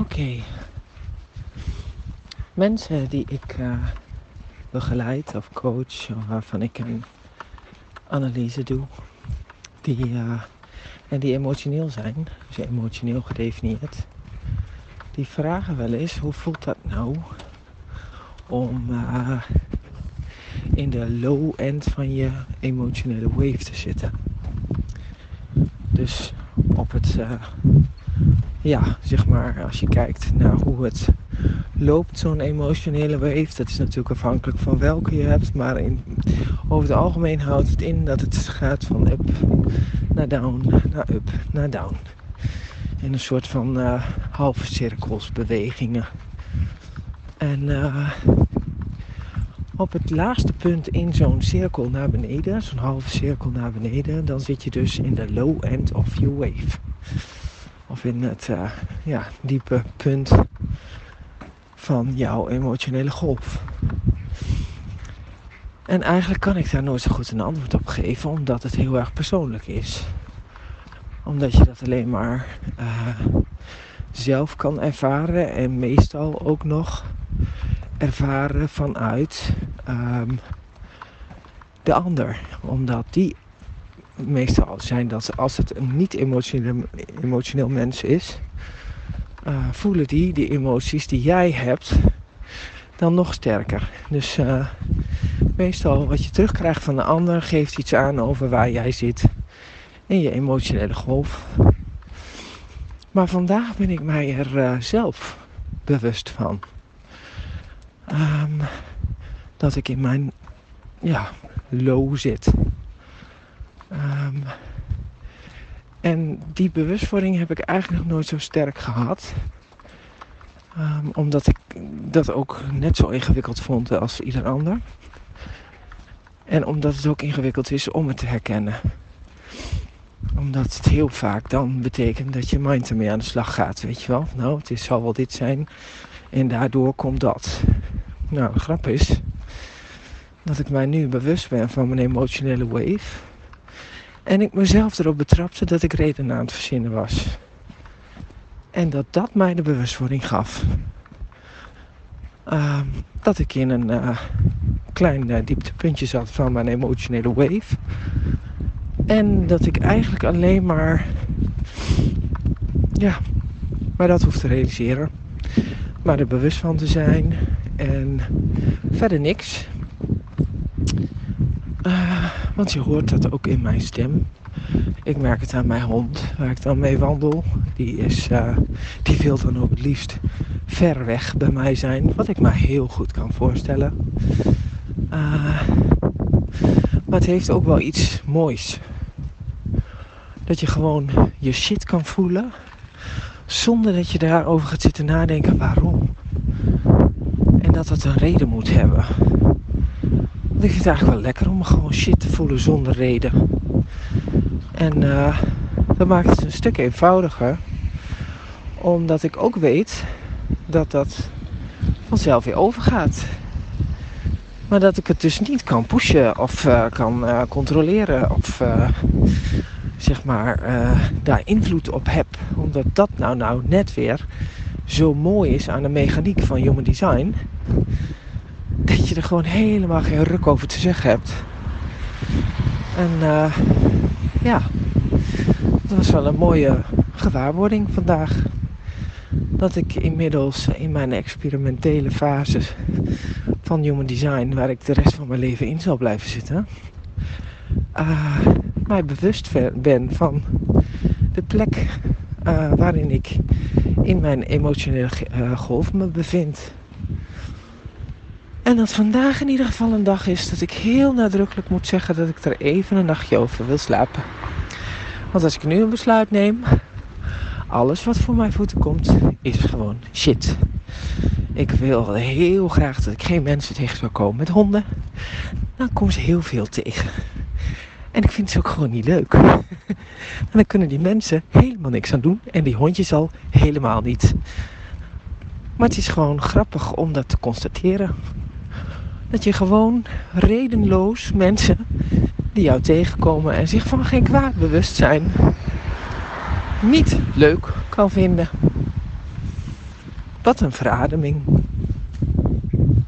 Oké. Mensen die ik uh, begeleid of coach, waarvan ik een analyse doe, die, uh, en die emotioneel zijn, dus emotioneel gedefinieerd, die vragen wel eens hoe voelt dat nou om uh, in de low end van je emotionele wave te zitten. Dus op het, ja, zeg maar, als je kijkt naar hoe het loopt, zo'n emotionele wave, dat is natuurlijk afhankelijk van welke je hebt, maar in, over het algemeen houdt het in dat het gaat van up naar down, naar up, naar down. In een soort van uh, halve cirkels bewegingen. En uh, op het laatste punt in zo'n cirkel naar beneden, zo'n halve cirkel naar beneden, dan zit je dus in de low end of your wave. Of in het uh, ja, diepe punt van jouw emotionele golf. En eigenlijk kan ik daar nooit zo goed een antwoord op geven, omdat het heel erg persoonlijk is. Omdat je dat alleen maar uh, zelf kan ervaren en meestal ook nog ervaren vanuit um, de ander. Omdat die meestal zijn dat als het een niet emotioneel, emotioneel mens is, uh, voelen die die emoties die jij hebt dan nog sterker. Dus uh, meestal wat je terugkrijgt van de ander geeft iets aan over waar jij zit in je emotionele golf. Maar vandaag ben ik mij er uh, zelf bewust van. Um, dat ik in mijn ja, low zit. Um, en die bewustwording heb ik eigenlijk nog nooit zo sterk gehad. Um, omdat ik dat ook net zo ingewikkeld vond als ieder ander. En omdat het ook ingewikkeld is om het te herkennen. Omdat het heel vaak dan betekent dat je mind ermee aan de slag gaat. Weet je wel? Nou, het is, zal wel dit zijn. En daardoor komt dat. Nou, grap is dat ik mij nu bewust ben van mijn emotionele wave. En ik mezelf erop betrapte dat ik reden aan het verzinnen was. En dat dat mij de bewustwording gaf. Uh, dat ik in een uh, klein uh, dieptepuntje zat van mijn emotionele wave. En dat ik eigenlijk alleen maar, ja, maar dat hoef te realiseren. Maar er bewust van te zijn en verder niks. Want je hoort dat ook in mijn stem. Ik merk het aan mijn hond, waar ik dan mee wandel. Die, is, uh, die wil dan ook het liefst ver weg bij mij zijn. Wat ik me heel goed kan voorstellen. Uh, maar het heeft ook wel iets moois. Dat je gewoon je shit kan voelen. Zonder dat je daarover gaat zitten nadenken waarom. En dat het een reden moet hebben. Vind het eigenlijk wel lekker om gewoon shit te voelen zonder reden. En uh, dat maakt het een stuk eenvoudiger. Omdat ik ook weet dat dat vanzelf weer overgaat. Maar dat ik het dus niet kan pushen of uh, kan uh, controleren of zeg maar daar invloed op heb. Omdat dat nou nou net weer zo mooi is aan de mechaniek van human design dat je er gewoon helemaal geen ruk over te zeggen hebt. En uh, ja, dat was wel een mooie gewaarwording vandaag. Dat ik inmiddels in mijn experimentele fase van human design, waar ik de rest van mijn leven in zal blijven zitten, uh, mij bewust ben van de plek uh, waarin ik in mijn emotionele golf me bevind. En dat vandaag in ieder geval een dag is dat ik heel nadrukkelijk moet zeggen dat ik er even een nachtje over wil slapen. Want als ik nu een besluit neem, alles wat voor mijn voeten komt, is gewoon shit. Ik wil heel graag dat ik geen mensen tegen zou komen met honden. Dan komen ze heel veel tegen. En ik vind ze ook gewoon niet leuk. en dan kunnen die mensen helemaal niks aan doen. En die hondjes al helemaal niet. Maar het is gewoon grappig om dat te constateren. Dat je gewoon redenloos mensen die jou tegenkomen en zich van geen kwaad bewust zijn, niet leuk kan vinden. Wat een verademing.